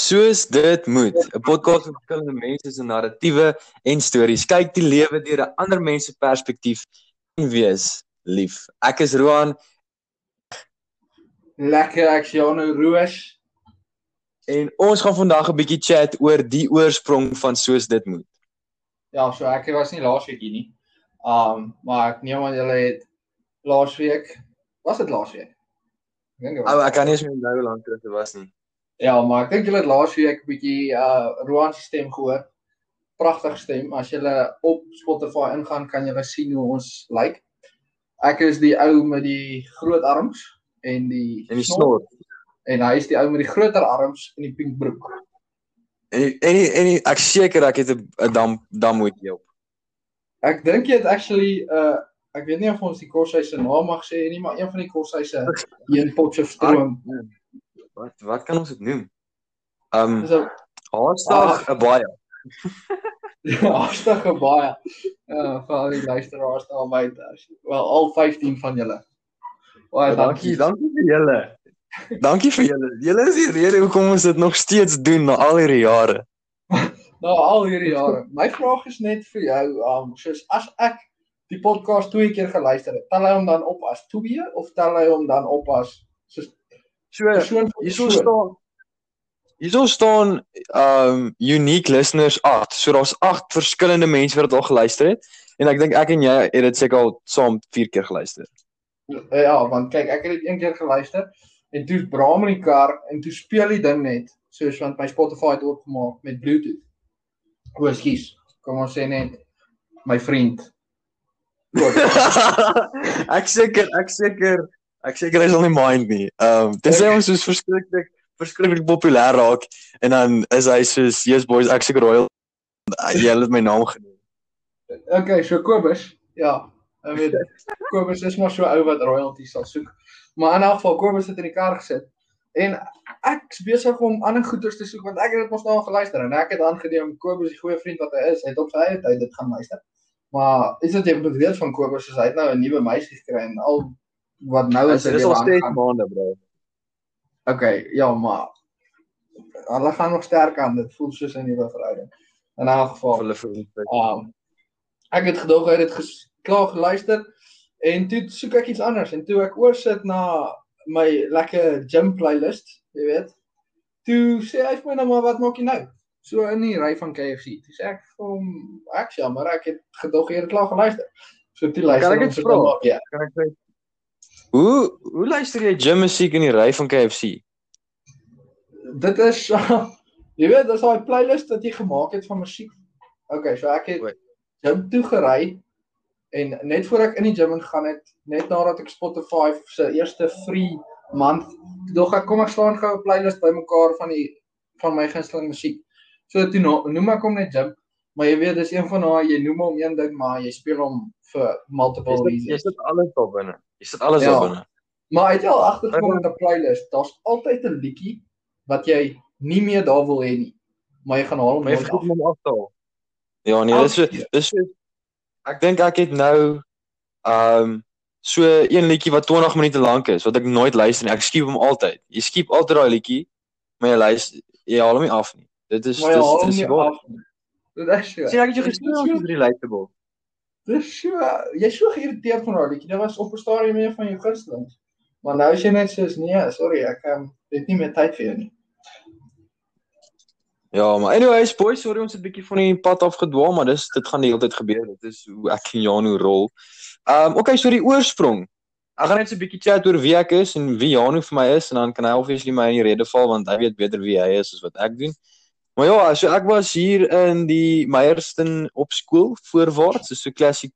Soos dit moet. 'n Podcast met verskillende mense se narratiewe en stories. Kyk die lewe deur 'n ander mens se perspektief en wees lief. Ek is Roan Lekker ek's Jano Roos. en ons gaan vandag 'n bietjie chat oor die oorsprong van soos dit moet. Ja, so ek was nie laasweek hier nie. Um, maar ek neem aan julle het laasweek was dit laasweek? Ek dink dit was. Ou, ek kan nie eens meer onthou hoe lank dit was nie. Ja, maar ek dink julle het laasweek 'n bietjie uh Roan se stem gehoor. Pragtige stem. As julle op Spotify ingaan, kan julle sien hoe ons lyk. Ek is die ou met die groot arms en die En die snor. en hy is die ou met die groter arms en die pink broek. En die, en die, en die, ek seker ek het 'n 'n dam damhoedjie op. Ek dink jy het actually uh ek weet nie of ons die koshuis se naam mag sê nie, maar een van die koshuise hier in Potchefstroom. Wat wat kan ons dit noem? Um Dis 'n Haastig 'n baie. baie uh vir al die luisteraars daar buite. Wel al 15 van julle. Baie Dankie, dankie vir julle. Dankie vir julle. Julle is die rede hoekom ons dit nog steeds doen na al hierdie jare. Nou al hierdie jare. My vraag is net vir jou, um soos as ek die podcast twee keer geluister het, tel hy hom dan op as 2 of tel hy hom dan op as soos So persoon vir hierso persoon? staan Hierso staan um unique listeners 8. So daar's 8 verskillende mense wat dit al geluister het en ek dink ek en jy het dit seker al saam 4 keer geluister. Ja, want kyk, ek het dit een keer geluister en toe braam in die kar en toe speel die ding net soos want my Spotify het oopgemaak met Bluetooth. O, skus. Kom ons sê net my vriend. Ek seker ek seker ek seker hy sal nie mind nie. Um dis hy ons soos verskriklik verskriklik populêr raak en dan is hy soos yes boys ek seker royal jy het my naam genoem. Okay, so Kobus, ja. Ek weet Kobus is maar so ou wat royalties sal soek. Maar in elk geval Kobus het in die kar gesit en ek's besig om ander goeders te soek want ek het dit mos nou al geluister en ek het aangeneem Kobus die goeie vriend wat hy is, hy het op sy eie tyd dit gaan luister. Maar is dit jy moet weet van Kobus is hy het nou 'n nuwe meisie gekry en al wat nou Dit is is al steeds maande bro. Okay, ja, maar hulle gaan nog sterk aan. Dit voel soos 'n nuwe verhouding. In elk geval Hulle vriend. Um ek het gedog hy het dit klaar geluister en toe soek ek iets anders en toe ek oorsit na my lekker gym playlist, jy weet. Toe sê hy vir my nou maar wat maak jy nou? So in die ry van KFC. Toe sê ek vir hom ek sê maar ek het gedog jy het klaar geluister. So toe luister ek ons iets het vra? Ja. Kan ek sê Hoe hoe luister jy gym musiek in die ry van KFC? Dit is jy weet, dis daai playlist wat jy gemaak het van musiek. Okay, so ek het gym toe gery en net voor ek in die gym ingaan het, net nadat ek Spotify se eerste free maand, dog ek kom ek slaan gou 'n playlist bymekaar van die van my gunsteling musiek. So toe no, noem ek hom net gym, maar jy weet dis een van daai jy noem hom een ding maar jy speel hom vir multiple Jy reasons. sit alles daar binne. Jy sit alles Ja. binne. Maar het jy al agtergekom met 'n playlist? Daar's altyd 'n liedjie wat jy nie meer daar wil hê nie, maar jy gaan haal hom nooit vergeet af. hom afhaal. Ja, nee, dis so dis so ek dink ek het nou um so een liedjie wat 20 minute lank is wat ek nooit luister nie. Ek skiep hom altyd. Jy skiep altyd daai liedjie, maar jy luister jy haal hom nie af nie. Dit is haal dis hom dis waar. Dit is so. Sien ek het jou gestuur om te relatable. Dis so jy's so geïrriteerd van daai liedjie. Dit was op 'n stadium een van jou gunstelings. Maar nou is jy net soos nee, sorry, ek um, het nie meer tyd vir jou nie. Ja, maar anyways, boys, sorry ons het 'n bietjie van die pad af gedwaal, maar dis dit gaan die hele tyd gebeur. Dit is hoe ek en Janu rol. Um okay, so die oorsprong. Ek gaan net so 'n bietjie chat oor wie ek is en wie Janu vir my is en dan kan hy obviously my in die rede val want hy weet beter wie hy is as wat ek doen. Maar ja, so ek was hier in die Meyerston op skool voorwaarts, so 'n klassiek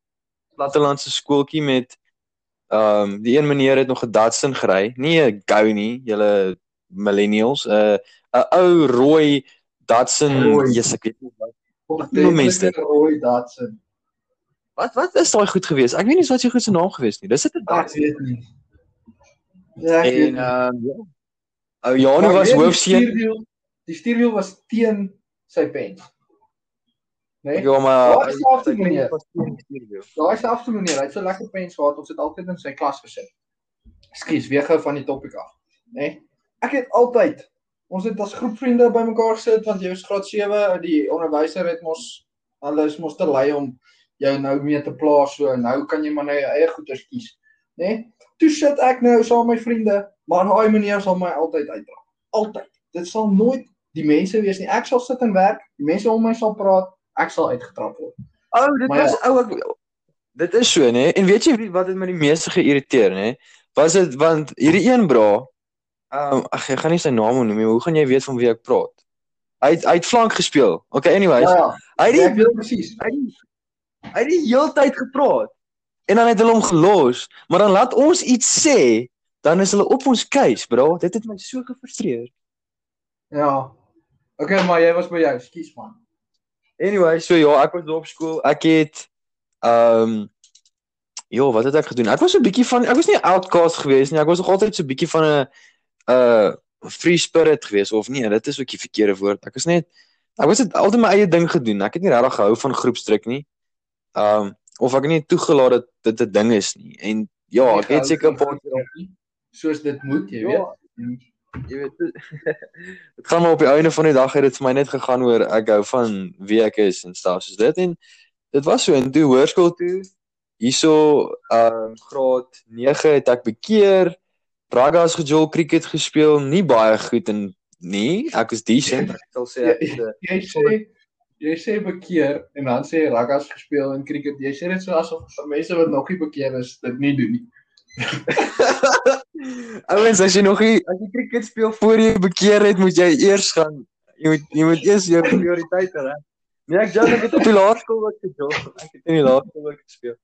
plattelandse skooltjie met um die een meneer het nog 'n Datsun gery, nie 'n Go nie, julle millennials, 'n uh, 'n ou rooi Datsun, yes, ek weet nie wat mense dit? Rooi Datsun. wat wat is daai goed geweest? Ek weet nie wat sy goed se naam geweest nie. Dis dit 'n Ek Datsun. weet nie. Ja, ek En nie. um ja. Ou Janu was hoofseun. Die stuurwiel was teen sy pen. Nee. Ja, maar ek weet nie meneer? wat die stuurwiel. Daai selfde meneer, hy het so lekker pens gehad, ons het altyd in sy klas gesit. Ekskuus, weer gou van die topik af, né? Nee? Ek het altyd ons het as groep vriende bymekaar gesit want jy was graad 7, die onderwyser het mos hulle is mos te lui om jou nou mee te plaas so nou kan jy maar nou jou eie goeders kies, né? Nee? Toe sit ek nou saam met my vriende, maar daai meneer sal my altyd uitdra. Altyd. Dit sal nooit die mense wees nie. Ek sal sit en werk, die mense om my sal praat, ek sal uitgetrap word. O, oh, dit Maar was ou ek dit is so, né? En weet jy wat het my die meeste geïrriteer, né? Was dit want hierdie een bra, ehm um, ag ek gaan nie sy naam noem nie, maar hoe gaan jy weet van wie ek praat? Hy het, hy het flank gespeel. Okay, anyways. Ja, Hy het ja, presies. hy het- hy het die hele tyd gepraat. En dan het hulle hom gelos, maar dan laat ons iets sê, dan is hulle op ons case, bro. Dit het my so gefrustreer. Ja. Okay, maar jy was by jou, skus man. Anyway, so ja, ek was op skool. Ek het ehm um, ja, wat het ek gedoen? Ek was so 'n bietjie van ek was nie outcast geweest nie. Ek was nog altyd so 'n bietjie van 'n uh free spirit geweest of nee, dit is ook die verkeerde woord. Ek was net ek was net altyd my eie ding gedoen. Ek het nie regtig gehou van groepsdruk nie. Ehm um, of ek het nie toegelaat dat dit 'n ding is nie. En ja, ek het seker 'n paar keer soos dit moet, jy Ja. weet. Jy weet dit gaan maar op die einde van die dag het dit vir my net gegaan oor ek hou van wie ek is en stuff soos dit en dit was so en toe hoërskool toe hierso ehm graad 9 het ek bekeer rugby's gejol cricket gespeel nie baie goed en nee ek is decent ek sal sê ek is 'n Jy sê jy sê bekeer en dan sê ruggas gespeel in cricket. Jy sê dit so asof mense wat nog nie bekeer is dit nie doen nie. Ouens, as jy nog nie as jy cricket speel voor jy bekeer het, moet jy eers gaan jy moet jy moet eers jou prioriteite reg. Nee, ek ek het op die laerskool ook gejol. Ek het in die laerskool ook gespeel.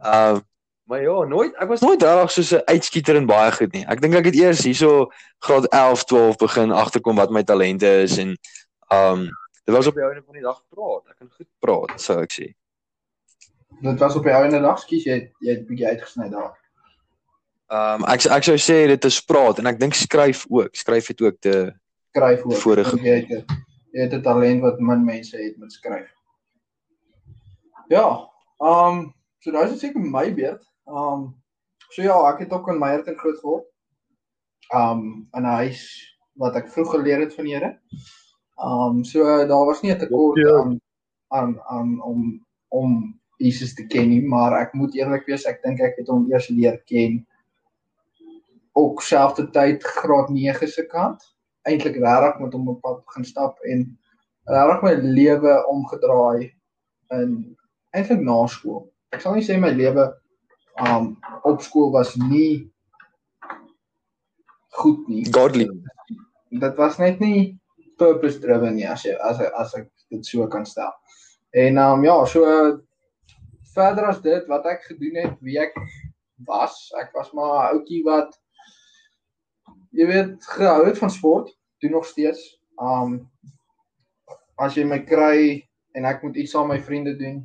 Ehm maar ja, nooit ek was nooit regtig soos 'n uitskieter in baie goed nie. Ek dink ek het eers hierso graad 11, 12 begin agterkom wat my talente is en ehm dit was op die einde van die dag praat. Ek kan goed praat, sou ek sê. Dit was op die ouene dag, skus jy jy het bietjie uitgesny daar. Ehm ek ek sou sê dit is praat en ek dink skryf ook. Skryf het ook te Skryf ook. Vorige- Jy het jy het 'n talent wat min mense het met skryf. Ja, ehm um, so daai is seker my beurt. Ehm um, so ja, ek het ook in Meyerton groot geword. Ehm um, in 'n huis wat ek vroeg geleer het van Here. Ehm um, so daar was nie 'n tekort Ja. aan aan aan om om Jesus te ken nie, maar ek moet eerlik wees, ek dink ek het hom eers leer ken ook selfde tyd graad 9 se kant. Eintlik regtig met hom op pad begin stap en regtig my lewe omgedraai in eintlik na skool. Ek sal nie sê my lewe um op skool was nie goed nie. godly. Dit was net nie purpose driven nie as jy as as ek dit so kan stel. En um ja, so verder as dit wat ek gedoen het, wie ek was, ek was maar 'n ouetjie wat jy weet gehou het van sport, doen nog steeds. Um as jy my kry en ek moet iets saam met my vriende doen.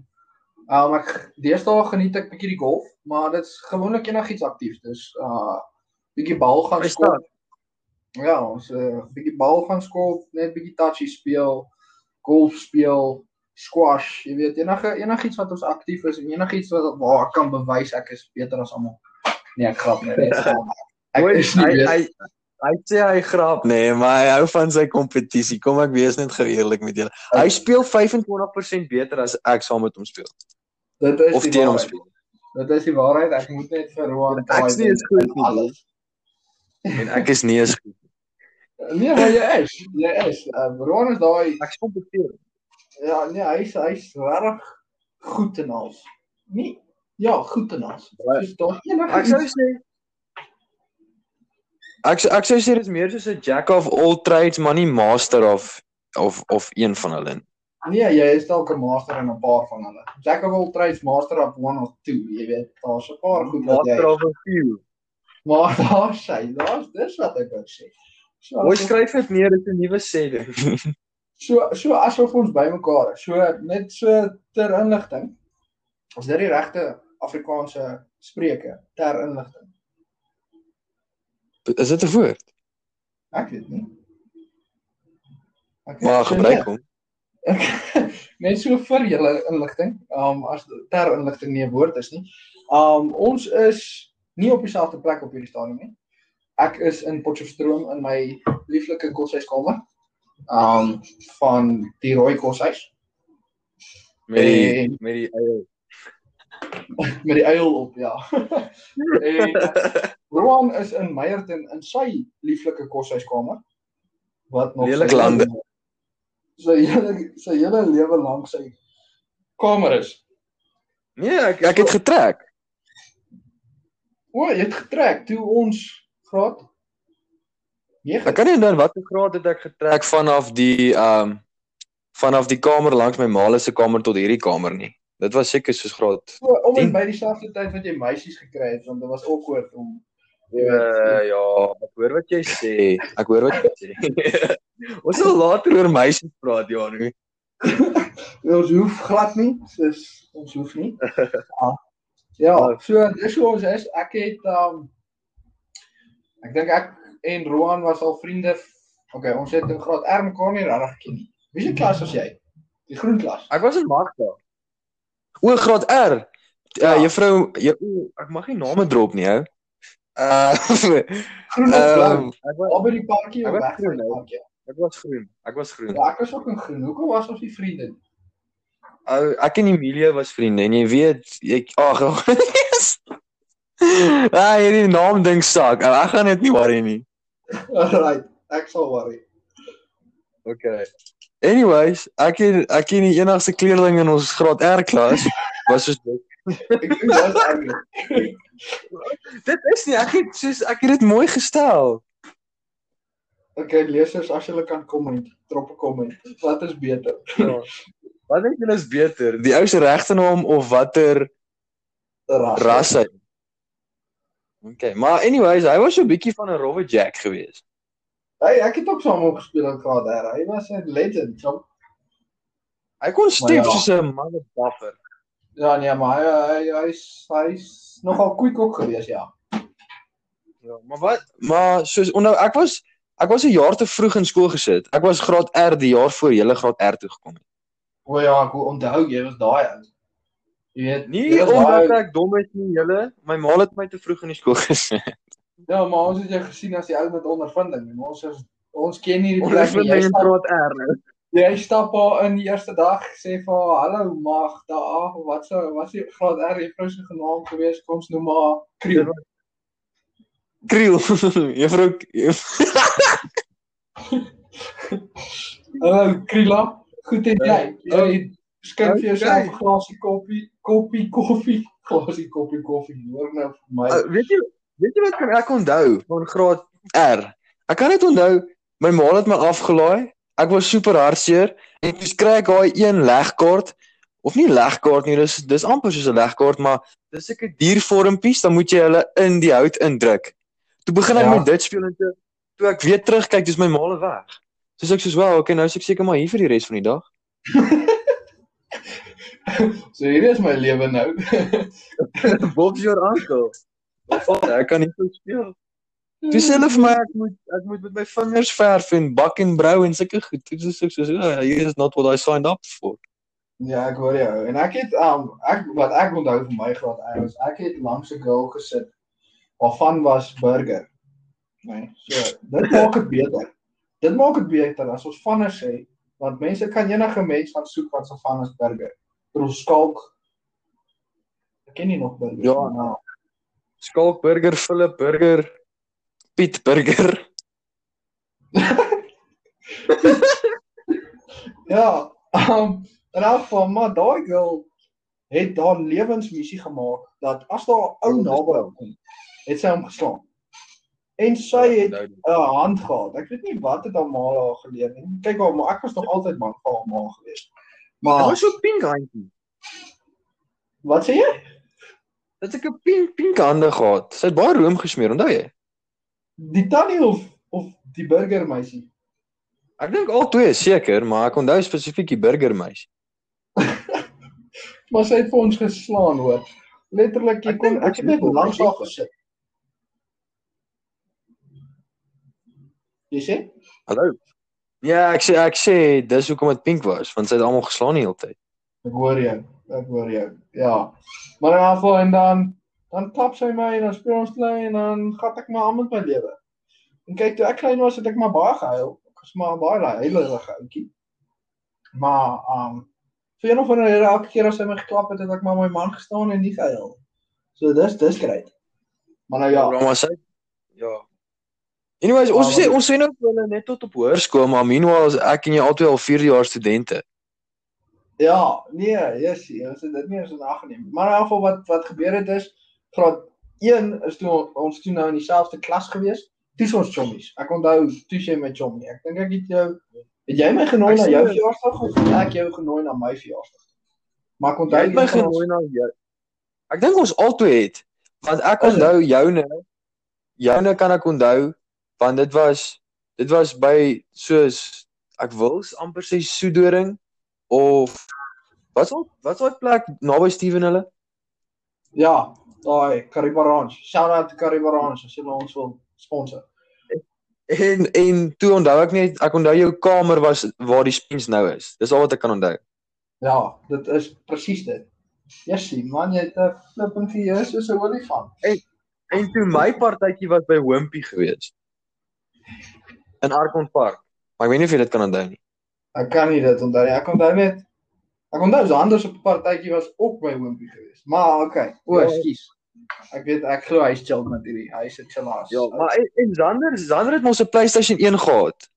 Um ek deesdae geniet ek bietjie die golf, maar dit's gewoonlik enigiets aktief. Dus uh bietjie bal gaan skop. Ja, ons 'n uh, bietjie bal gaan skop, net bietjie touchy speel, golf speel, squash, jy weet enige enigiets wat ons aktief is en enigiets wat waar ek kan bewys ek is beter as almal. Nee, ek grap net. Ek, is nie hy, hy hy sê hy grap nee, maar hy hou van sy kompetisie. Kom ek wees net gou eerlik met julle. Hy speel 25% beter as ek saam met hom speel Dit is of teen hom speel. Dit is die waarheid. Ek moet net vir Roan Ek is nie eens goed nie. alles. En ek is nie eens goed. Nee, maar jy is. Jy is. Uh, Roan is daai Ek kompeteer. ja, nee, hy's hy's regtig goed in alles. Nee. Ja, goed in alles. Soos daar enige Ek sou sê Ek ek sou sê dit is meer soos 'n jack of all trades, maar nie master of of of een van hulle. nie. Nee, jy is dalk 'n master in 'n paar van hulle. Jack of all trades, master of one or two, jy weet, daar's 'n paar goed wat jy Master of a few. Maar daar sê, daar's dis wat ek wou sê. So Ons skryf dit neer, dit is 'n nuwe sê. so so asof ons bymekaar is. So net so ter inligting. Is dit die regte Afrikaanse spreuke ter inligting? Is dit 'n woord? Ek weet nie. Okay, Maar gebruik hom. Net so vir julle inligting, um as ter inligting nie 'n woord is nie. Um ons is nie op dieselfde plek op hierdie stadium nie. ek is in Potchefstroom in my lieflike koshuiskamer. Um van die rooi koshuis Met die En- met die eie. met die uil op, ja. en Roan is in Meyerton in sy lieflike koshuiskamer wat nog Lelik sy- lande. sy hele sy hele lewe lank sy kamer is. Nee, ek ek het getrek. O, jy het getrek toe ons graad 9. Ek kan nie onthou watter graad het ek getrek vanaf die ehm um, vanaf die kamer langs my ma se kamer tot hierdie kamer nie. Dit was seker soos graad so om en by dieselfde tyd wat jy meisies gekry het want dit was awkward om jy weet, Uh, ja, ek hoor wat jy sê. Ek hoor wat jy sê. Ons sal later oor meisies praat, Janu. ons hoef glad nie, dis ons hoef nie. Ja. Ja, so dis hoe ons is. Ek het um ek dink ek en Roan was al vriende. Okay, ons het in graad R mekaar nie regtig geken nie. Wie se klas was jy? Die groen klas. Ek was in Magda. O, graad R. Ja. Uh, juffrou, jy, ek mag nie name drop nie, ou. Uh was Al by die parkie of weg groen, ek was groen. Ek was groen. Ja, ek was ook in groen. Hoekom was ons nie vriende nie? Ou, ek en Emilia was vriende en jy weet, ek ag. Ah, hierdie naam ding. Ou, Ek gaan dit nie worry nie. Alright, ek sal worry. Okay. Anyways, ek en ek en die enigste kleerling in ons graad R klas was soos dit. Ek dink dit eintlik. Dit is nie ek het soos ek het dit mooi gestel. Okay, lesers as julle kan komment, drop 'n comment. Wat is beter? Ja. Wat dink julle is beter, die ou se regte naam of watter Ras. ras hy? Okay, maar anyways, hy was so 'n bietjie van 'n rowwe jack geweest. Hey, ek het ook saam hom gespeel in graad R. Hy was 'n legend. So, Hy kon step ja. soos 'n mother buffer. Ja nee, maar hy hy hy's hy's nogal quick ook geweest, ja. Ja, maar wat? Maar soos onthou ek was ek was 'n jaar te vroeg in skool gesit. Ek was graad R die jaar voor hele graad R toe gekom het. O ja, ek onthou jy was daai ou. Jy weet, Nie jy omdat daai- ek dom is nie, julle. My ma het my te vroeg in die skool gesit. Ja, maar ons het jou gesien as die ou met ondervinding en ons is ons ken nie die plek nie. Jy stap, graad R. jy stap daar in die eerste dag sê vir haar, hallo mag daar wat se wat se graad R juffrou se genaam gewees kom ons noem maar Kriel. Kriel. Juffrou Hallo Krila, goed en jy? Jy skink vir jouself. 'n glasie koffie, koppie koffie, glasie koppie koffie. Hoor nou vir my. Uh, weet jy weet jy wat kan ek onthou van graad R? Ek kan net onthou my ma het my afgelaai. Ek was super hartseer en toe kry ek daai een legkaart of nie legkaart nie, dis dis amper soos 'n legkaart, maar dis seker diervormpies, dan moet jy hulle in die hout indruk. Toe begin ek Ja. met dit speel en toe toe ek weer terugkyk, dis my ma weg. Soos ek soos, "Wow, okay, nou is ek seker maar hier vir die res van die dag." So hier is my lewe nou. Bob's your uncle. Ek kan nie so speel. Dis hulle vir my ek moet ek moet met my vingers verf en bak en brou en sulke goed. Dit is so so oh, hier is not what I signed up for. Ja, ek hoor jou. En ek het um ek wat ek onthou van my graad R is ek het langs 'n girl gesit waarvan was burger. Nee, so dit maak dit beter. Dit maak dit beter as ons vanne sê want mense kan enige mens gaan soek wat se van is burger. Bro skalk. Ek ken nie nog burger. Ja. Nou, Skalk burger, Philip burger, Piet burger. Ja, um, in elk geval, maar daai girl het daar lewensmissie gemaak dat as daar 'n ou naby haar kom, het sy hom geslaan. En sy het 'n hand gehad. Ek weet nie wat het haar ma haar geleer nie. Kyk haar, maar ek was nog altyd bang vir haar ma gewees. Maar was so pink handjie. wat sê jy? Dit het 'n pink pink hande gehad. Sy het baie room gesmeer, onthou jy? Die tannie of of die burgermeisie? Ek dink al twee seker, maar ek onthou spesifiek die burgermeisie. Maar sy het vir ons geslaan hoor. Letterlik jy Ek kon ek het net langs haar gesit. Jy sê? Hallo. Ja, ek sê ek sê dis hoekom dit pink was, want sy het almal geslaan die hele tyd. Ek hoor jou. Ek hoor jou. Ja. Maar in geval en dan dan klap sy my en dan speel ons klein en dan gat ek maar aan met my lewe. En kyk, toe ek klein was, het ek maar baie gehuil. Ek was maar baie daai heilige ouetjie. Maar um vir een of ander rede elke keer as hy my geklap het, het ek maar my man gestaan en nie gehuil. So dis dis great. Maar nou ja, Ja, maar sy ja. Anyways, ons sê ons sê nou hulle net tot op hoërskool, maar meanwhile is ek en jy albei al 4 jaar studente. ja, nee, yes, ons het dit nie eens in ag geneem. Maar in elk geval wat wat gebeur het is graad 1 is toe ons toe nou in dieselfde klas gewees. Toe is ons chommies. Ek onthou toe jy my chommie. Ek dink ek het jou het jy my genooi na jou verjaarsdag of het ek jou genooi na my verjaarsdag? Maar ek Jy onthou het my van ons- genooi na jou. Ek dink ons albei het want ek onthou joune. Joune kan ek onthou want dit was dit was by soos ek wil s- amper sê Soedoring of wat's al wat's daai plek naby Steven hulle? Ja, daai Kariba Ranch. Shout out to Kariba Ranch as jy ons wil sponsor. En en toe onthou ek net ek onthou jou kamer was waar die spens nou is. Dis al wat ek kan onthou. Ja, dit is presies dit. Jessie, man, jy het 'n flipping geheue soos 'n olifant. En toe my partytjie was by Wimpy gewees. In Arkon Park. Maar ek weet nie of jy dit kan onthou nie. Ek kan nie dit onthou nie. Ek onthou net Ek onthou Sanders op 'n partytjie was ook by Wimpy geweest. Maar okay. O, Ja. ekskuus. Ek weet ek glo hy's chill met hierdie. Hy's 'n chillaas. Ja, maar en, en Zander, Zander het mos 'n PlayStation 1 gehad.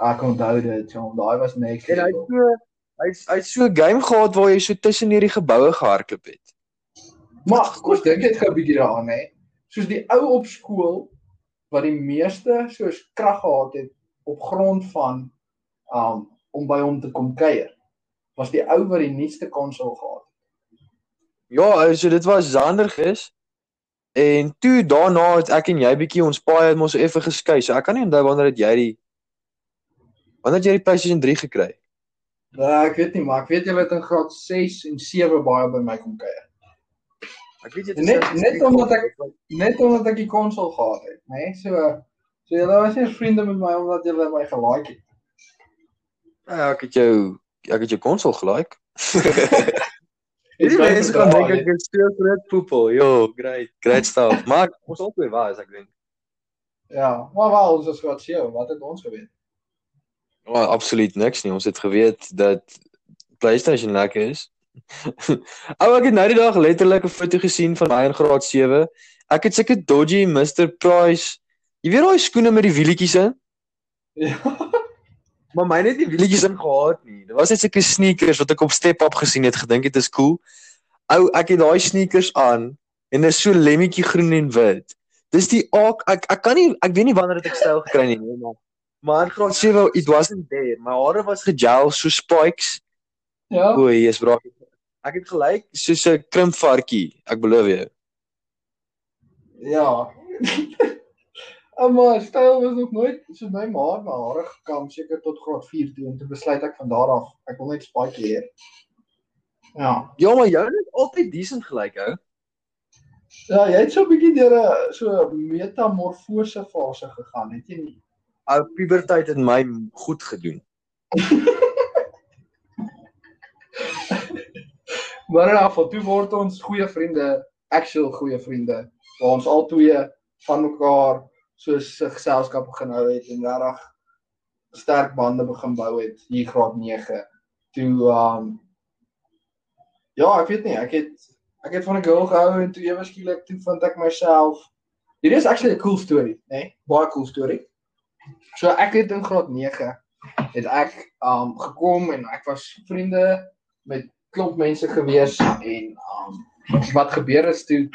ek onthou dit, John. Daai was next. En hy het so hy's hy't so 'n game gehad waar jy so tussen hierdie geboue gehardloop het. Maar kom ons dink net gou 'n bietjie daaraan, hè. Soos die ou op skool wat die meeste soos krag gehad het op grond van um om by hom te kom kuier. Was die ou wat die nuutste konsol gehad het. Ja, so dit was Zander gis. En toe daarna het ek en jy bietjie ons paai het mos effe geskei. So ek kan nie onthou wanneer het jy die wanneer het jy die PlayStation 3 gekry? Ja, ek weet nie, maar ek weet julle het in graad 6 en 7 baie by my kom kuier. Ek weet jy het Net- net omdat ek- Net omdat ek die konsol gehad het, né? Nee? So so julle was nie vriende met my omdat julle my gelike het. Ja, ek het jou ek het jou konsol gelike. Hierdie mense gaan dink ek is so groot poepel. Jo, great, great stuff. Maar ons albei was, ek dink. Ja, maar wel, ons is graad 7, wat het ons geweet? Oh, absoluut niks nie. Ons het geweet dat PlayStation lekker is. Ou ek het nou die dag letterlik 'n foto gesien van my in graad 7. Ek het sulke dodgy Mr Price. Jy weet daai skoene met die wielietjies in? Ja. Maar myne het nie wielietjies in gehad nie. Dit was net sulke sneakers wat ek op Step Up gesien het, gedink het is cool. Ou, ek het daai sneakers aan en dit is so lemmetjie groen en wit. Dis die ook ek ek kan nie ek weet nie wanneer het ek styl gekry nie, maar maar in graad 7 it wasn't there. My hare was gegel so spikes. Ja. O, jy's bra. Ek het gelyk soos 'n krimpvarkie, ek beloof jou. Ja. Maar styl was nog nooit so my ma het my hare gekam seker tot graad 4 toe en toe besluit ek van daar af ek wil net spike leer. Ja. Ja, maar jou het altyd decent gelyk, ou. Ja, jy het so 'n bietjie deur 'n so metamorfose fase gegaan, het jy nie? Ou puberteit het my goed gedoen. Maar in elk geval, toe word ons goeie vriende, actual goeie vriende, waar ons al twee van mekaar soos 'n geselskap begin hou het en regtig sterk bande begin bou het hier graad 9. Toe um Ja, ek weet nie, ek het ek het van 'n girl gehou en toe ewe skielik toe vind ek myself Hierdie is actually 'n cool story, né? Nee? Baie cool story. So ek het in graad 9 het ek um gekom en ek was vriende met klomp mense gewees en um wat gebeur is toe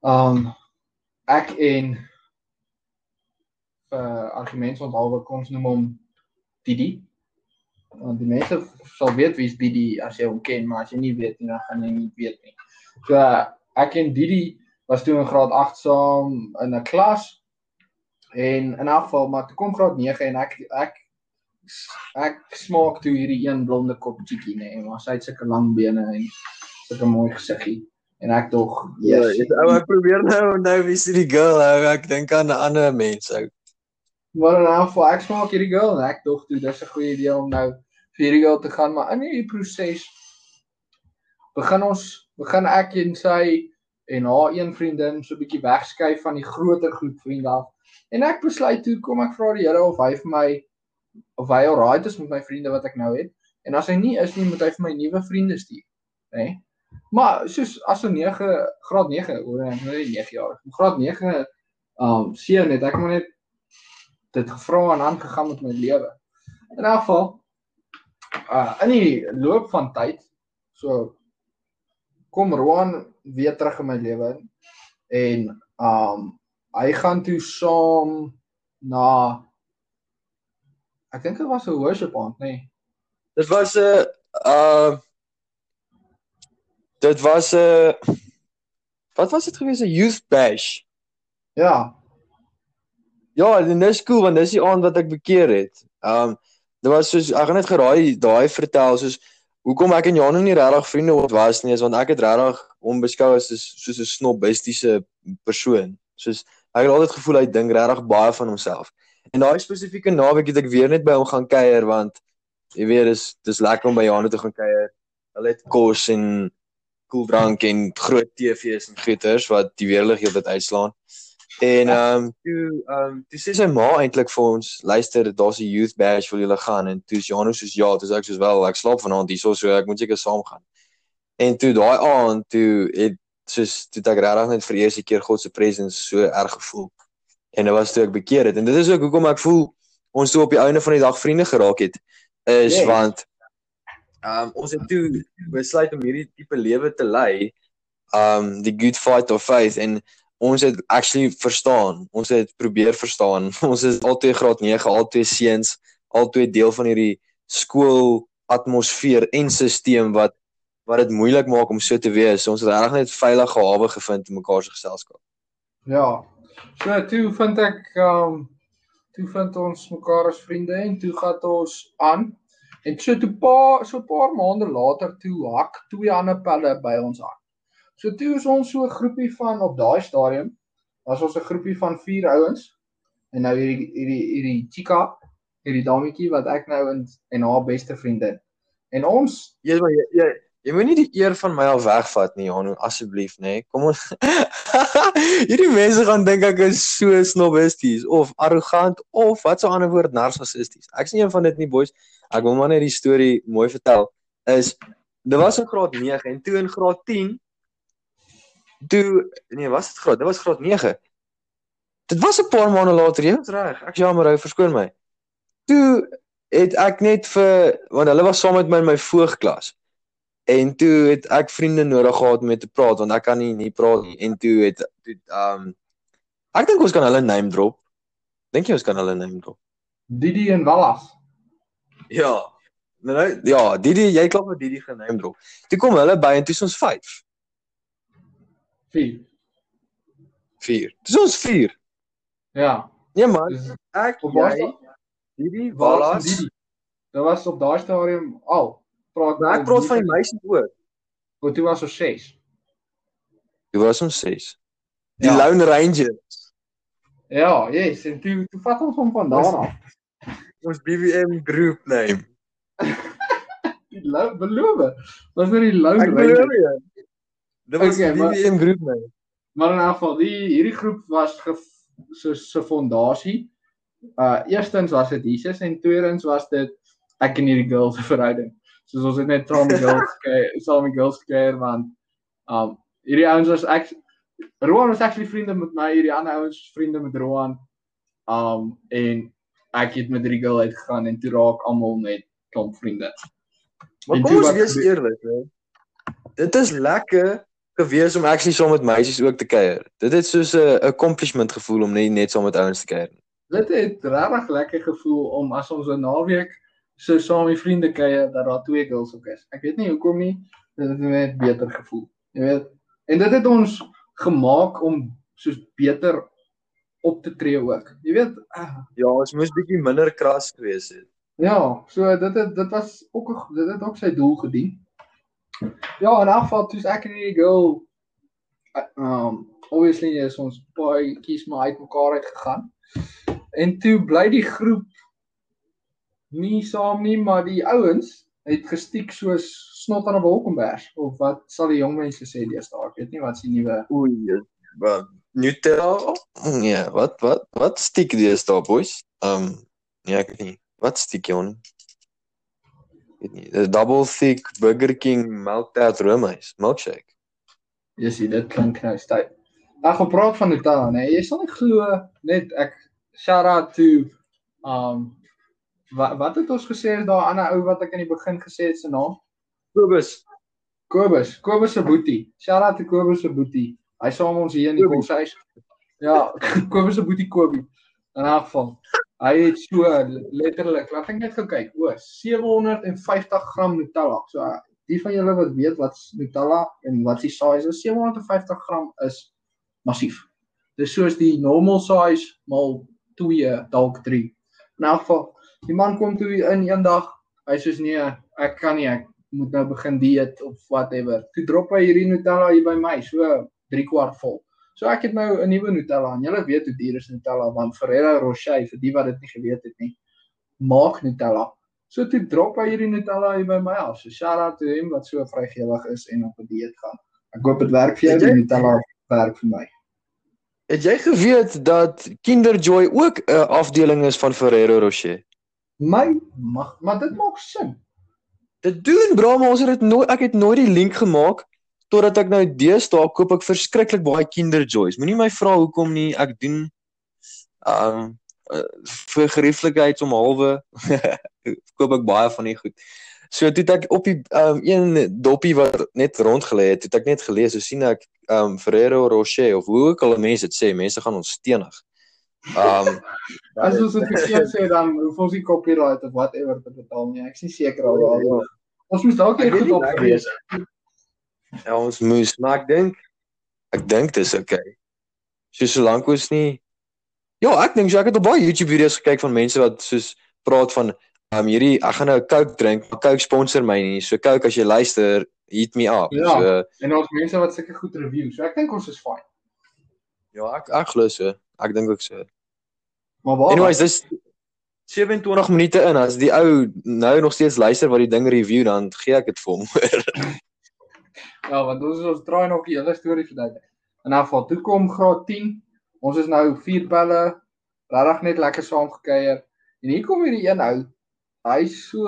um ek en uh argumentsonthouer kom ons noem hom Didi. Want die mense sal weet wie's Didi as jy hom ken, maar as jy nie weet nie, dan gaan jy nie weet nie. So uh, ek en Didi was toe in graad 8 saam in 'n klas en in geval maar toe kom graad 9 en ek ek ek smaak toe hierdie een blonde kop chickie nê, nee, maar sy het sulke lang bene en sulke mooi gesiggie en ek tog Ja, yes, ou ek probeer nou onthou wie se die girl ou. Ek dink aan 'n ander mens ou. Maar in elk geval ek smaak hierdie girl en ek tog toe dis 'n goeie idee om nou vir hierdie girl te gaan, maar in hierdie proses begin ons begin ek en sy en haar een vriendin so 'n bietjie wegskuif van die groter groep vriende af En ek besluit toe kom ek vra die Here of hy vir my of hy alright is met my vriende wat ek nou het. En as hy nie is nie, moet hy vir my nuwe vriende stuur, né? Nee? Maar soos as 'n 9 graad 9 oor ek nou 9 jaar. Graad 9 um seun het ek maar net dit gevra en aangegaan met my lewe. In 'n geval uh in die loop van tyd so kom Roan weer terug in my lewe en um hy gaan toe saam na ek dink dit was 'n worship aand, nê. Nee. Dit was 'n uh, uh dit was 'n uh, wat was dit gewees 'n youth bash. Ja. Ja, en dis cool want dis die aand wat ek bekeer het. Um dit was soos ek gaan net geraai daai vertel soos hoekom ek en Janu nie regtig vriende wat was nie is want ek het regtig hom beskou as soos 'n snobistiese persoon. Soos ek het altyd gevoel hy dink regtig baie van homself. En daai spesifieke naweek het ek weer net by hom gaan kuier want jy weet dis dis lekker om by Janu te gaan kuier. Hulle het kos en koeldrank en groot TV's en goeters wat die weerlig heeltyd uitslaan. En ehm um, toe ehm um, toe sê sy ma eintlik vir ons, luister, daar's 'n youth bash wil julle gaan en toe Janu soos ja, toe sê ek soos wel, ek slaap vanaand hierso so ek moet seker saam gaan. En toe daai aand toe het soos toe ek regtig net vir eerste keer God se presence so erg gevoel. En dit was toe ek bekeer het en dit is ook hoekom ek voel ons toe op die einde van die dag vriende geraak het is yes. want ehm um, ons het toe besluit om hierdie tipe lewe te lei um the good fight of faith en ons het actually verstaan. Ons het probeer verstaan. Ons is altyd graad 9 altyd seuns altyd deel van hierdie skool atmosfeer en stelsel wat wat dit moeilik maak om so te wees. Ons het regtig net veilige hawe gevind in mekaar se geselskap. Ja. So toe vind ek um toe vind ons mekaar as vriende en toe gaan ons aan. En so toe pa so 'n paar maande later toe hak twee ander pelle by ons aan. So toe is ons so 'n groepie van op daai stadium was ons 'n groepie van 4 ouens en nou hierdie hierdie hierdie chica hierdie dametjie wat ek nou en en haar beste vriendin. En ons jy jy, jy Jy moenie die eer van my al wegvat nie, Janu, asseblief, nê. Nee. Kom ons. Hierdie mense gaan dink ek is so snobisties of arrogant of wat so 'n ander woord narcissisties. Ek's nie een van dit nie, boys. Ek wil maar net die storie mooi vertel. Is dit was in graad 9 en toe in graad 10 toe nee, was dit graad? Dit was graad 9. Dit was 'n paar maande later, jy is reg. Ek jammer, hou verskoon my. Toe het ek net vir want hulle was saam met my in my voogklas. En toe het ek vriende nodig gehad om met te praat want ek kan nie nie praat nie. En toe het toe um ek dink ons kan hulle name drop. Dink jy ons kan hulle name drop? Didi en Wallas. Ja. Nou, nou ja, Didi, jy klop met Didi gename drop. Toe kom hulle by en toe is ons 5. 4. 4. Dis ons 4. Ja. Nee man, ek op jy Didi, Wallas. Dit was op daai stadium al. Praat nou ek praat van die meisies ook. Want toe was ons 6. Toe was ons 6. Die ja. Lone Rangers. Ja, yes, en toe toe vat ons hom van daar af. Ons BVM group name. die lou beloof. Was nou die Lone Rangers. Dit was okay, die maar, group name. Maar in elk geval, die hierdie groep was so se fondasie. Uh eerstens was dit Jesus en tweedens was dit ek en hierdie girl se verhouding soos ons het net saam met girls gekry, saam met girls gekry want um hierdie ouens was ek Roan was actually vriende met my, hierdie ander ouens vriende met Roan. Um en ek het met hierdie girl uitgegaan en toe raak almal net klomp vriende. Maar kom ons wees eerlik, hè. Dit is lekker gewees om actually saam met meisies ook te kuier. Dit het soos 'n accomplishment gevoel om net net saam met ouens te kuier. Dit het regtig lekker gevoel om as ons 'n naweek so saam met vriende kuier dat daar twee girls ook is. Ek weet nie hoekom nie, dit het net beter gevoel. Jy weet, en dit het ons gemaak om soos beter op te tree ook. Jy weet, uh, ja, ons moes bietjie minder kras gewees het. Ja, so dit het dit was ook dit het ook sy doel gedien. Ja, in afval toe ek en die girl um obviously is ons baie kies maar uit mekaar uit gegaan. En toe bly die groep nie saam nie, maar die ouens het gestiek soos snot aan 'n wolkenberg of wat sal die jong mense sê deesdae? Ek weet nie wat se nuwe oei, wat Nutella? Nee, wat wat wat stiek daar boys? Um nee, ek weet nie. Wat stiek jy on? Weet nie. 'n Double thick Burger King melktout roomys, milkshake. Jy sien dit klink nou styf. Ag gepraat van Nutella, nee, jy sal nie glo net ek shout out to um wat wat het ons gesê is daar 'n ander ou wat ek in die begin gesê het se naam? Kobus. Kobus, Kobus se boetie. Shout out to Kobus se boetie. Hy saam ons hier in die koshuis. Ja, Kobus se boetie Kobie. In 'n geval. Hy het so letterlik, laat ek net gou kyk. O, 750 gram Nutella. So die van julle wat weet wat's Nutella en wat die size is, 750 gram is massief. Dis soos die normal size maal 2 dalk 3. In 'n geval, die man kom toe in eendag, hy sê nee, ek kan nie, ek moet nou begin dieet of whatever. Toe drop hy hierdie Nutella hier by my, so 3 kwart vol. So ek het nou 'n nuwe Nutella en julle weet hoe duur is Nutella want Ferrero Rocher vir die wat dit nie geweet het nie, maak Nutella. So toe drop hy hierdie Nutella hier by my af. So shout out to hom wat so vrygewig is en op 'n dieet gaan. Ek hoop dit werk vir jou die Nutella werk vir my. Het jy geweet dat Kinder Joy ook 'n afdeling is van Ferrero Rocher? My mag, maar dit maak sin. Dit doen bro, maar ons het dit nooit ek het nooit die link gemaak totdat ek nou deesdae koop ek verskriklik baie Kinder Joys. Moenie my vra hoekom nie. Ek doen um uh, vir gerieflikheid om halwe koop ek baie van die goed. So toe het ek op die um een doppie wat net rondgelê het, het ek net gelees, so sien ek um Ferrero Rocher of hoe ook al mense dit sê, mense gaan ons stenig. Um As ons dit verkeerd sê dan hoef ons nie copyright of whatever te betaal nie. Ek is nie seker al Ja, waar. Ons moes dalk weet goed nie, op ek gewees. Ja, ons moes, maar ek dink ek dink dis okay. So solank ons nie Ja, ek dink so ek het op baie YouTube video's gekyk van mense wat soos praat van um hierdie ek gaan nou 'n Coke drink, maar Coke sponsor my nie. So Coke as jy luister, hit me up. Ja. So En ons mense wat sulke goed review. So ek dink ons is fine. ja, ek ek glo so. Ek dink ook so. Maar waar? Anyways, dis 27 minute in. As die ou nou nog steeds luister wat die ding review dan gee ek dit vir hom. Ja, want ons ons draai nog die hele storie verduidelik. In 'n geval, toe kom graad 10. Ons is nou vier pelle, regtig net lekker saam gekuier. En hier kom hierdie een ou. Hy's so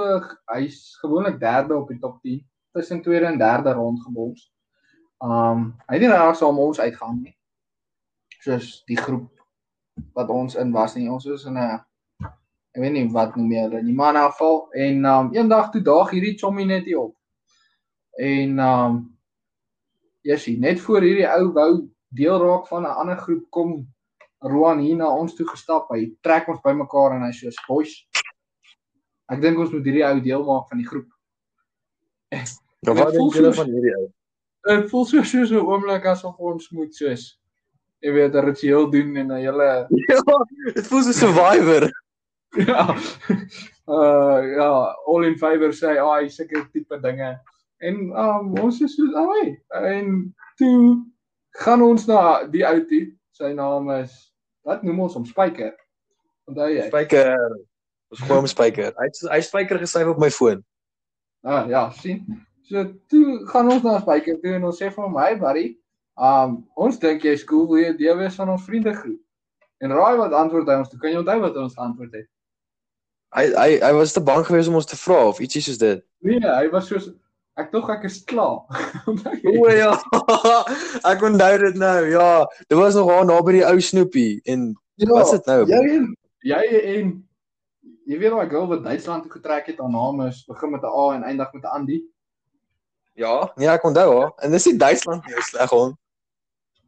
hy's gewoonlik derde op die top 10, tussen tweede en derde rondgebons. Um, hy het nie regtig saam ons uitgaan nie. Soos die groep wat ons in was nie. Ons was in 'n ek weet nie wat noem jy hulle nie, maar in 'n geval en um eendag toe daag hierdie chommy net hier op. En um Jessie, net voor hierdie ou wou deel raak van 'n ander groep kom Roan hier na ons toe gestap. Hy trek ons bymekaar en hy sê: "Boys, ek dink ons moet hierdie ou deel maak van die groep." Nou wat dink julle van hierdie ou? Dit voel so so so 'n oomblik asof ons moet soos jy weet 'n ritueel doen en 'n hele Ja, dit voel so survivor. ja. Uh ja, all in favor sê ai sulke tipe dinge. En um ons is so ai en toe gaan ons na die ou toe. Sy naam is wat noem ons hom Spyker. Onthou jy? Spyker. Ons gooi hom spyker. Hy hy spyker gesyf op my foon. Ah ja, sien. So toe gaan ons na Spyker toe en ons sê vir hom, "Hey buddy, um ons dink jy skool wil jy deel wees van ons vriendegroep." En raai wat antwoord hy ons toe? Kan jy onthou wat ons antwoord het? Hy hy hy was te bang geweest om ons te vra of ietsie soos dit. Nee, hy was soos ek tog ek is klaar. O ja. Ek onthou dit nou. Ja, dit was nog daar naby die ou snoepie en Ja, wat's dit nou? Jy en jy en jy weet daai girl wat Duitsland toe getrek het, haar naam is begin met 'n A en eindig met 'n Andy. Ja, nee, ek onthou haar. En dis nie Duitsland nie, sleg hom.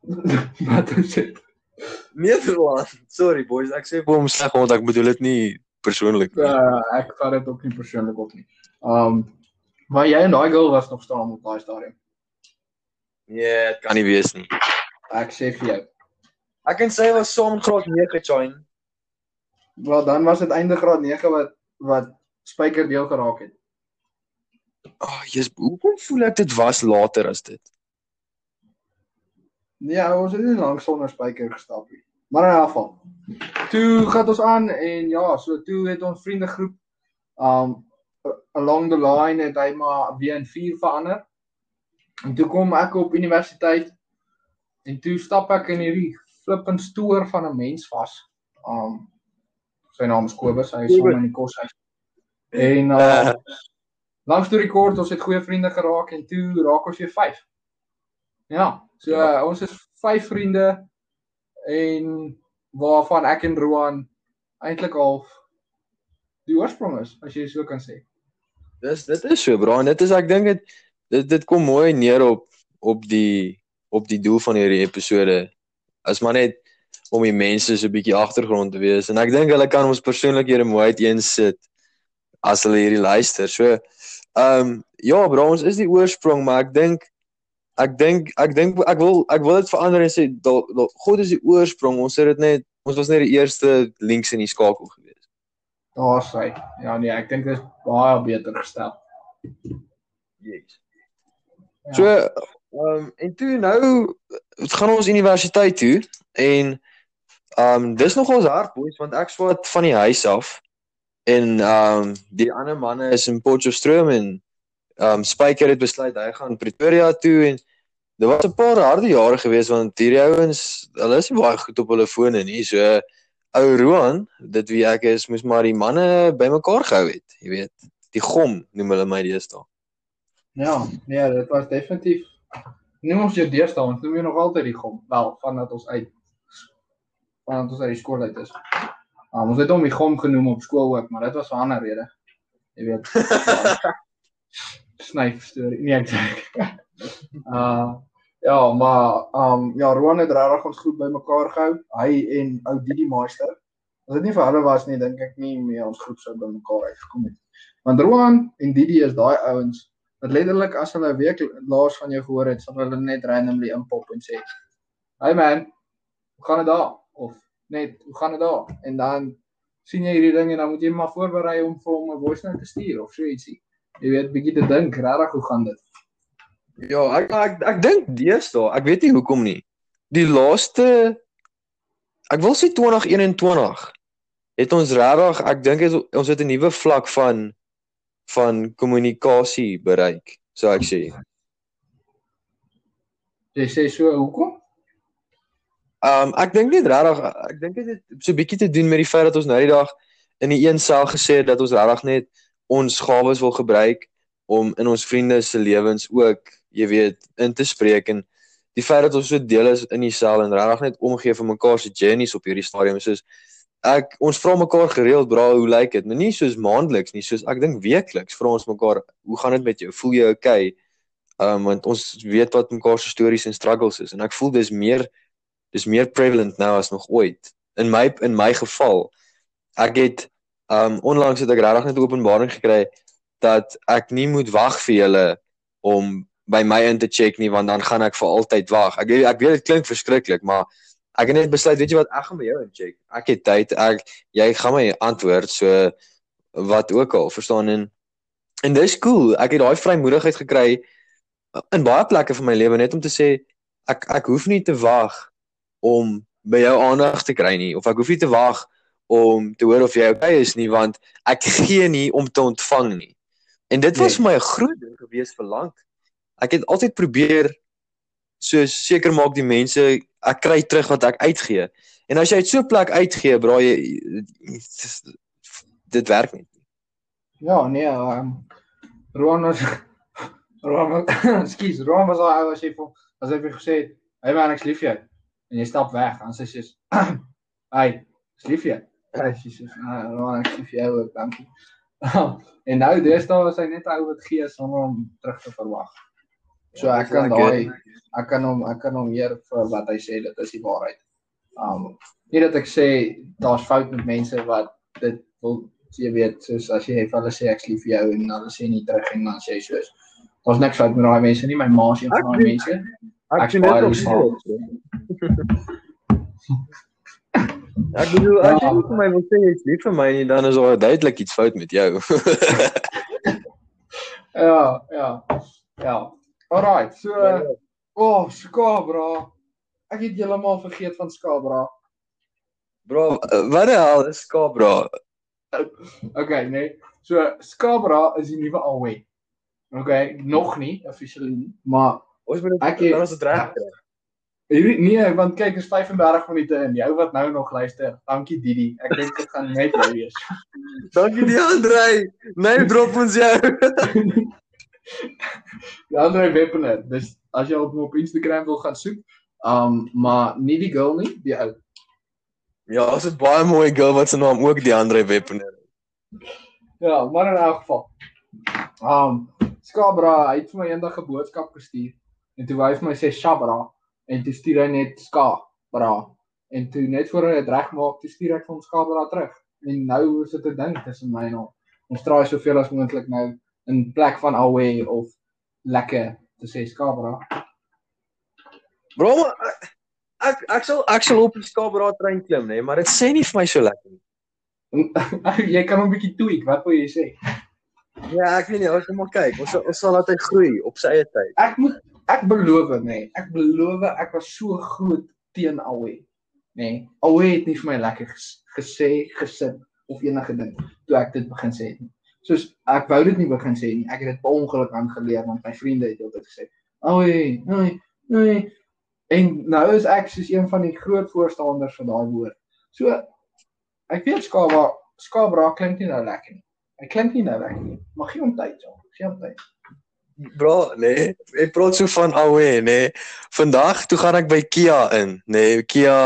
wat is dit? Nederland. Sorry boys, ek sê vir hom sleg hom, ek bedoel dit nie persoonlik nie. Uh, ek vat dit ook nie persoonlik op nie. Um maar jy en daai girl was nog staan op daai stadium. Nee, dit kan nie wees nie. Ek sê vir jou. Ek en sy was saam in graad 9 join. Wel dan was dit einde graad 9 wat wat Spyker deel geraak het. Ag, oh, jy's hoekom voel ek dit was later as dit? Nee, ons het nie lank sonder Spyker gestap nie. Maar in elk geval. Toe gaan ons aan en ja, so toe het ons vriendegroep um along the line het hy maar weer in 4 verander. En toe kom ek op universiteit en toe stap ek in hierdie flippend stoor van 'n mens vas. Um sy naam is Kobus, hy is sommer in die koshuis. En uh langs toe rekord ons het goeie vriende geraak en toe raak ons weer 5. Ja, so. Uh, ons is 5 vriende en waarvan ek en Roan eintlik al die oorsprong is, as jy so kan sê. Dis dit is so, bro, en dit is ek dink dit dit dit kom mooi neer op op die op die doel van hierdie episode. As maar net om die mense so 'n bietjie agtergrond te wees en ek dink hulle kan ons persoonlikhede mooi uiteensit as hulle hierdie luister. So ehm um, ja, bro, ons is die oorsprong, maar ek dink ek dink ek dink ek wil ek wil dit verander en sê da, da, God is die oorsprong. Ons het dit net ons was net die eerste links in die skakel gewees. Daar sê. Ja nee, ek dink dit is baie beter gestel. Yes. Ja. So ehm um, en toe nou gaan ons universiteit toe en ehm um, dis nogals hard boys want ek swat van die huis af en ehm um, die ander manne is in Potchefstroom en ehm um, Spyker het besluit hy gaan Pretoria toe en dit was 'n paar harde jare gewees want hierdie ouens hulle is nie baie goed op hulle fone nie so ou Roan dit wie ek is moes maar die manne bymekaar gehou het jy weet die gom noem hulle my deesdae ja nee dit was definitief noem ons jou deesdae ons noem jy nog altyd die gom wel vandat ons uit vandat ons uit die skool uit is Um, ons het hom die gom genoem op skool ook, maar dit was 'n ander rede. Jy weet. Snyf storie. Nee, ek sê. Uh ja, maar um ja, Roan het regtig ons goed bymekaar gehou. Hy en ou Didi Meister. As dit nie vir hulle was nie, dink ek nie meer ons groep sou bymekaar uitgekom het. Want Roan en Didi is daai ouens wat letterlik as hulle 'n week laas van jou gehoor het, sal hulle net randomly inpop en sê: "Hey man, hoe gaan dit daar?" of net hoe gaan dit daar? En dan sien jy hierdie ding en dan moet jy maar voorberei om vir hom 'n voice note te stuur of so ietsie. Jy weet bietjie te dink, regtig hoe gaan dit? Ja, ek ek ek dink deesdae, ek weet nie hoekom nie. Die laaste ek wil sê 2021 het ons regtig, ek dink ons het 'n nuwe vlak van van kommunikasie bereik, sou ek sê. Jy sê so hoekom? Um ek dink net regtig ek dink dit het so bietjie te doen met die feit dat ons nou die dag in die een sel gesê het dat ons regtig net ons gawes wil gebruik om in ons vriende se lewens ook, jy weet, in te spreek en die feit dat ons so deel is in die sel en regtig net omgee vir mekaar se journeys op hierdie stadium soos ek ons vra mekaar gereeld bra hoe lyk dit? Maar nie soos maandeliks nie soos ek dink weekliks vra ons mekaar hoe gaan dit met jou? Voel jy okay? Um want ons weet wat mekaar se stories en struggles is en ek voel dis meer dis meer prevalent nou as nog ooit. In my in my geval ek het um onlangs het ek regtig net openbaring gekry dat ek nie moet wag vir julle om by my in te check nie want dan gaan ek vir altyd wag. Ek ek weet dit klink verskriklik, maar ek het net besluit, weet jy wat, ek gaan by jou in check. Ek het tyd. Ek jy gaan my antwoord so wat ook al, verstaan en en dis cool. Ek het daai vrymoedigheid gekry in baie plekke van my lewe net om te sê ek ek hoef nie te wag om by jou aandag te kry nie of ek hoef nie te wag om te hoor of jy okay is nie want ek gee nie om te ontvang nie. En dit was nee. vir my 'n groot ding gewees vir lank. Ek het altyd probeer so seker maak die mense ek kry terug wat ek uitgee. En as jy uit so 'n plek uitgee, bra jy dit werk nie. Ja, nee, um, Roan was Roan, skus, Roan was al as jy vir as hy vir gesê het, "Hey man, ek's lief vir jou." en jy stap weg sy sê hy lief jy hy sê sy nou ek lief jou ook dankie en nou deesdae is hy net ou wat gee sonder om terug te verwag so ek kan daai ek kan hom ek kan hom meer vir wat hy sê dit is die waarheid um nie dat ek sê daar's fout met mense wat dit wil jy weet soos as jy vir hulle sê ek lief jou en hulle sê nie terug en dan sê soos daar's niks fout met daai mense nie my ma sê van daai mense Ek sien dit op skool. Ek bedoel, as jy vir my wil sê jy's lief vir my, dan is daar duidelik iets fout met jou. ja, ja. Ja. Alrite, so o, oh, Skabra. Ek het heeltemal vergeet van Skabra. Bro, wat die hel is Skabra? okay, nee. So Skabra is die nuwe Alwe. Okay, nog nie officially nie, maar Ons moet dit dan as dit reg kry. Hierdie nee, want kyk, is 35 minute in. Jou wat nou nog luister. Dankie Didi. Ek dink dit gaan net jy wees. Dankie die Andre. Nee, drop ons jou. Die ander weapon. Dis as jy op hom op Instagram wil gaan soek. Um maar nie die girl nie, die ou. Ja, as dit baie mooi girl wat se naam ook die Weapon is. Ja, maar in elk geval. Um Skabra, hy het vir my eendag 'n boodskap gestuur en toe wou hy vir my sê Shabra en toe stuur hy net Skabra en toe net voor hy dit regmaak, toe stuur ek vir hom Skabra terug. En nou is dit 'n ding tussen my en hom. Ons draai soveel as moontlik nou in plek van away of lekker te sê Skabra. Bro, ek ek, sal ek sal op die Skabra trein klim, nê, nee, maar dit sê nie vir my so lekker nie. jy kan hom 'n bietjie tweak, wat wil jy sê? Ja, ek weet nie, ons moet maar kyk. Ons ons sal laat hy groei op sy eie tyd. Ek moet ek beloof, nê. Nee, ek beloof ek was so groot teen. Nê. Nee, Awe het nie vir my lekker ges, gesê, gesit of enige ding toe ek dit begin sê nie. Soos ek wou dit nie begin sê nie. Ek het dit per ongeluk aangeleer want my vriende het altyd gesê, "Awe, nee, nee." En nou is ek soos een van die groot voorstanders van daai woord. So ek weet skaba skabra klink nie nou lekker nie. Hy klink nie nou lekker nie. Mag gee hom tyd, ja. Gee hom tyd. Bro, nee, ek praat so van awe, nee. Vandag toe gaan ek by Kia in, nee, Kia,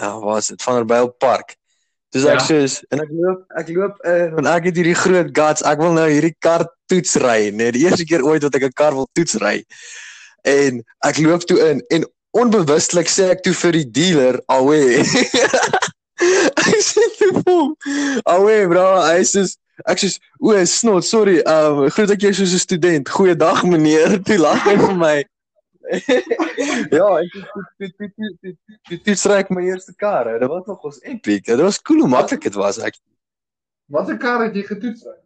ja, was dit Vanderbijl Park. Dis ek Ja. soos en ek loop, ek loop in en ek het hierdie groot guts. Ek wil nou hierdie kar toets ry, nee, die eerste keer ooit wat ek 'n kar wil toets ry. En ek loop toe in en onbewustelik sê ek toe vir die dealer, "Awe." ek sê toe vir hom, "Awe, bro, hy sê Ek sê, "O, snot, sorry. Um groet ek jou soos 'n student. Goeiedag meneer." Toe lag hy vir my. ja, ek het dit dit stryk my eerste kar. Dit was nog ons epic. Dit was cool hoe maklik dit was. Ek Watter kar het jy getoets? Ry?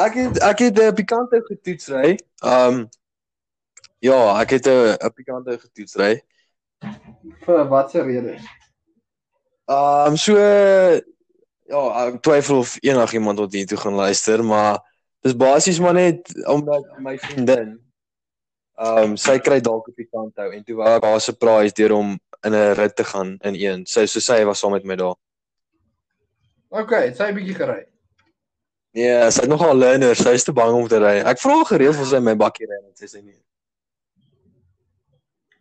ek het ek het 'n pikante getoets ry. Um ja, ek het 'n 'n pikante getoets ry. Vir watter redes? Um so ja, ek twyfel of enigiemand tot hier toe gaan luister, maar dis basies maar net omdat my vriendin um sy kry dalk op die kant hou en toe wou ek haar surprise deur om in 'n rit te gaan in een. Sy so sy was saam met my daar. OK, sy bietjie gery. Ja, sy het nogal learner, sy is te bang om te ry. Ek vra gereeld of sy my bakkie ry en sy sê nee.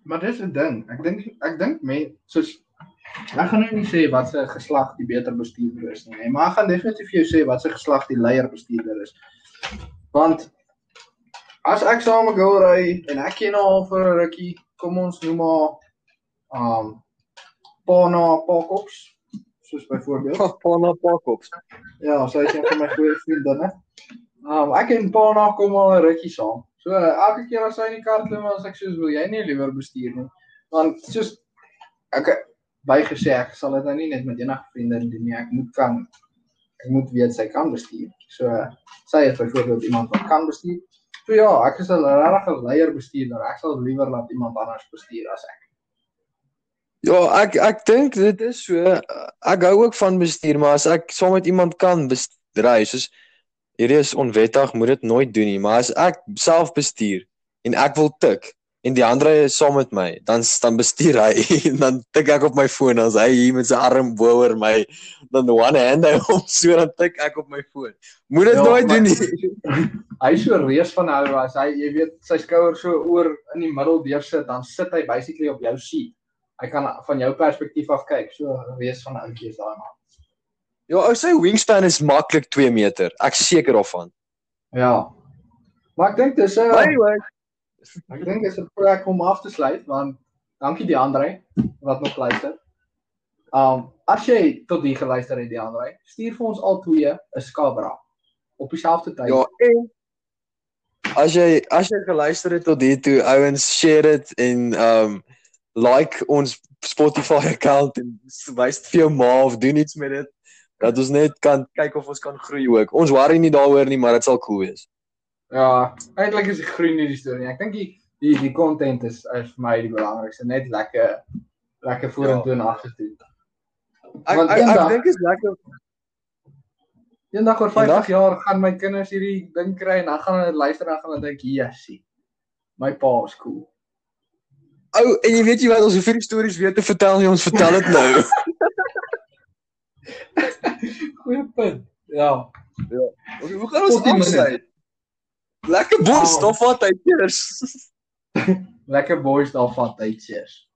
Maar dis 'n ding. Ek dink ek dink men soos ek gaan nou nie sê wat se geslag die beter bestuurder is nie, nee, maar ek gaan definitief vir jou sê wat se geslag die leier bestuurder is. Want as ek saam met Gil ry en ek ken haar al vir 'n rukkie, kom ons noem haar um Pana Pakops, soos byvoorbeeld. Pana Pakops. Ja, sy is een van my goeie vriendinne. Um ek en Pana kom al 'n rukkie saam. So elke keer as sy in die kar klim, as ek soos wil jy nie liewer bestuur nie. Want soos ek bygesê ek sal dit nou nie net met enige vriende doen nie. Ek moet kan ek moet weet sy kan bestuur. So sy is byvoorbeeld iemand wat kan bestuur. So ja, ek is 'n regtig 'n leier bestuurder. Ek sal liewer laat iemand anders bestuur as ek. Ja, ek ek dink dit is so. Ek hou ook van bestuur, maar as ek saam met iemand kan bestuur, soos hierdie is onwettig, moet dit nooit doen nie, maar as ek self bestuur en ek wil tik en die ander is saam met my, dan dan bestuur hy en dan tik ek op my foon as hy hier met sy arm bo oor my, dan one hand hy hom so dan tik ek op my foon. Moet dit Ja, nooit doen nie. Hy is so reus van hou as hy jy weet sy skouer so oor in die middel deursit, dan sit hy basically op jou seat. Hy kan van jou perspektief af kyk. So reus van ouetjie is daai man. Ja, ou sy wingspan is maklik 2 meter. Ek seker daarvan. Ja. Maar ek dink dis 'n uh, Anyway, ek dink dis 'n plek om af te sluit want dankie die Andre wat nog luister. Um as jy tot hier geluister het die Andre, stuur vir ons al twee 'n skabra op dieselfde tyd. Ja, en as jy as jy geluister het tot hier toe, ouens, share dit en um like ons Spotify account en wys dit vir jou ma of doen iets met dit dat ons net kan kyk of ons kan groei ook. Ons worry nie daaroor nie, maar dit sal cool wees. Ja, eintlik is die groen nie die storie nie. Ek dink die die die content is, is vir my die belangrikste, net lekker lekker vorentoe ja. en agtertoe. Ek Want ek, eendag, ek dink is lekker Eendag oor 50 jaar gaan my kinders hierdie ding kry en dan gaan hulle luister en dan gaan hulle dink, "Jessie, my pa is cool." Ou, oh, en jy weet jy wat ons hoeveel stories weet te vertel, jy ons vertel dit nou. Goeie punt. Ja. Ja. Hoe gaan ons afsluit? Lekker bors, oh. dan vat hy eers. Lekker bors, dan vat hy eers.